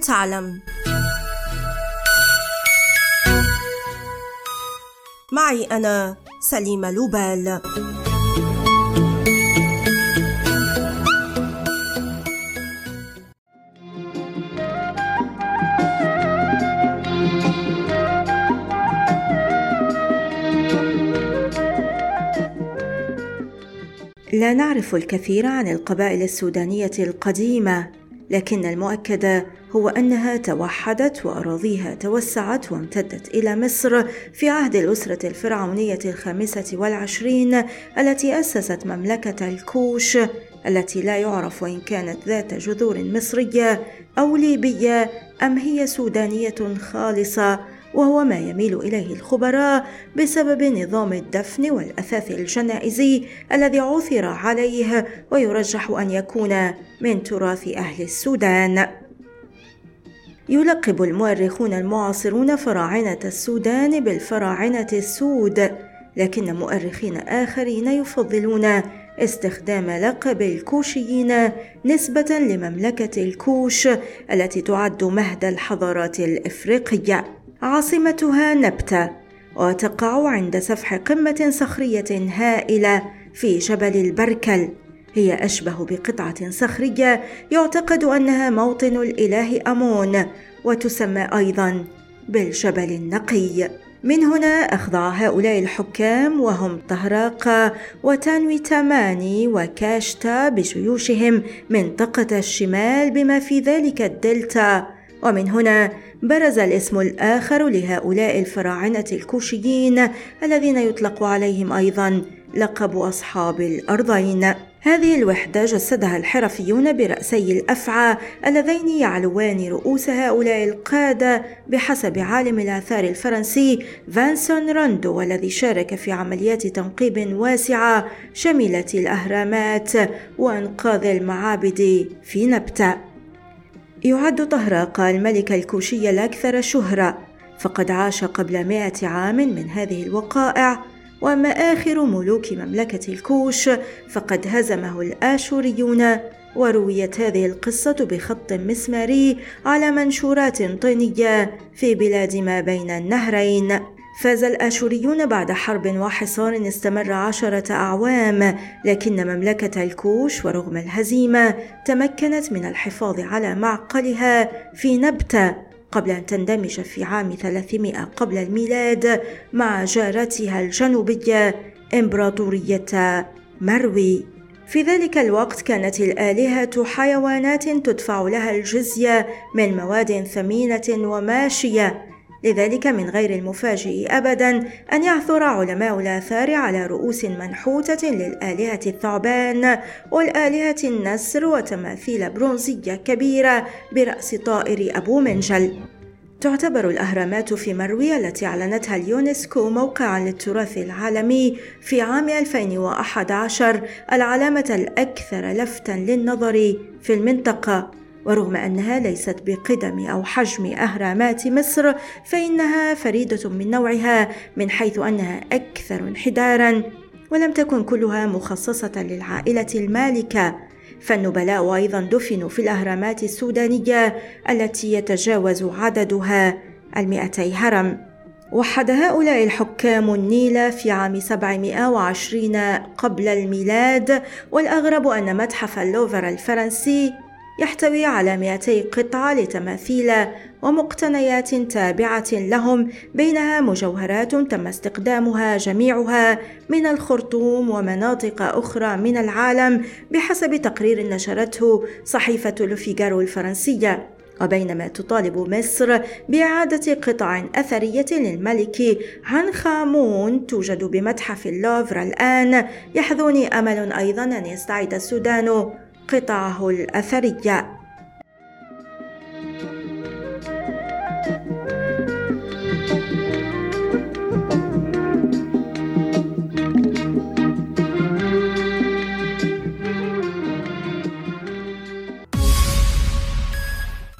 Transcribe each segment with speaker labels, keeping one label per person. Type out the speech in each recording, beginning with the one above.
Speaker 1: تعلم. معي أنا سليمة لوبال. لا نعرف الكثير عن القبائل السودانية القديمة. لكن المؤكد هو أنها توحدت وأراضيها توسعت وامتدت إلى مصر في عهد الأسرة الفرعونية الخامسة والعشرين التي أسست مملكة الكوش التي لا يعرف إن كانت ذات جذور مصرية أو ليبية أم هي سودانية خالصة. وهو ما يميل إليه الخبراء بسبب نظام الدفن والأثاث الجنائزي الذي عثر عليه ويرجح أن يكون من تراث أهل السودان يلقب المؤرخون المعاصرون فراعنة السودان بالفراعنة السود لكن مؤرخين آخرين يفضلون استخدام لقب الكوشيين نسبة لمملكة الكوش التي تعد مهد الحضارات الإفريقية. عاصمتها نبتة وتقع عند سفح قمة صخرية هائلة في جبل البركل. هي أشبه بقطعة صخرية يعتقد أنها موطن الإله أمون وتسمى أيضا بالجبل النقي. من هنا أخضع هؤلاء الحكام وهم طهراقة وتانوي تاماني وكاشتا بجيوشهم منطقة الشمال بما في ذلك الدلتا. ومن هنا برز الاسم الآخر لهؤلاء الفراعنة الكوشيين الذين يطلق عليهم أيضا لقب أصحاب الأرضين. هذه الوحدة جسدها الحرفيون برأسي الأفعى اللذين يعلوان رؤوس هؤلاء القادة بحسب عالم الآثار الفرنسي فانسون راندو والذي شارك في عمليات تنقيب واسعة شملت الأهرامات وإنقاذ المعابد في نبتة. يعد طهراق الملك الكوشي الأكثر شهرة فقد عاش قبل مائة عام من هذه الوقائع وأما آخر ملوك مملكة الكوش فقد هزمه الآشوريون. ورويت هذه القصة بخط مسماري على منشورات طينية في بلاد ما بين النهرين. فاز الآشوريون بعد حرب وحصار استمر عشرة أعوام لكن مملكة الكوش ورغم الهزيمة تمكنت من الحفاظ على معقلها في نبتة قبل أن تندمج في عام 300 قبل الميلاد مع جارتها الجنوبية إمبراطورية مروي. في ذلك الوقت كانت الآلهة حيوانات تدفع لها الجزية من مواد ثمينة وماشية لذلك من غير المفاجئ ابدا أن يعثر علماء الآثار على رؤوس منحوتة للآلهة الثعبان والآلهة النسر وتماثيل برونزية كبيرة برأس طائر أبو منجل. تعتبر الأهرامات في مروي التي أعلنتها اليونسكو موقعا للتراث العالمي في عام 2011 العلامة الأكثر لفتا للنظر في المنطقة. ورغم أنها ليست بقدم أو حجم أهرامات مصر فإنها فريدة من نوعها من حيث أنها أكثر انحدارا ولم تكن كلها مخصصة للعائلة المالكة. فالنبلاء أيضا دفنوا في الأهرامات السودانية التي يتجاوز عددها المئتي هرم. وحد هؤلاء الحكام النيل في عام 720 قبل الميلاد والأغرب أن متحف اللوفر الفرنسي يحتوي على 200 قطعة لتماثيل ومقتنيات تابعة لهم بينها مجوهرات تم استخدامها جميعها من الخرطوم ومناطق أخرى من العالم بحسب تقرير نشرته صحيفة لوفيغارو الفرنسية. وبينما تطالب مصر بإعادة قطع أثرية للملك عن خامون توجد بمتحف اللوفر الآن يحظوني أمل أيضا أن يستعيد السودان. قطعه الأثرية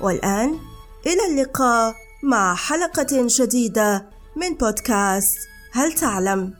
Speaker 1: والآن إلى اللقاء مع حلقة جديدة من بودكاست هل تعلم؟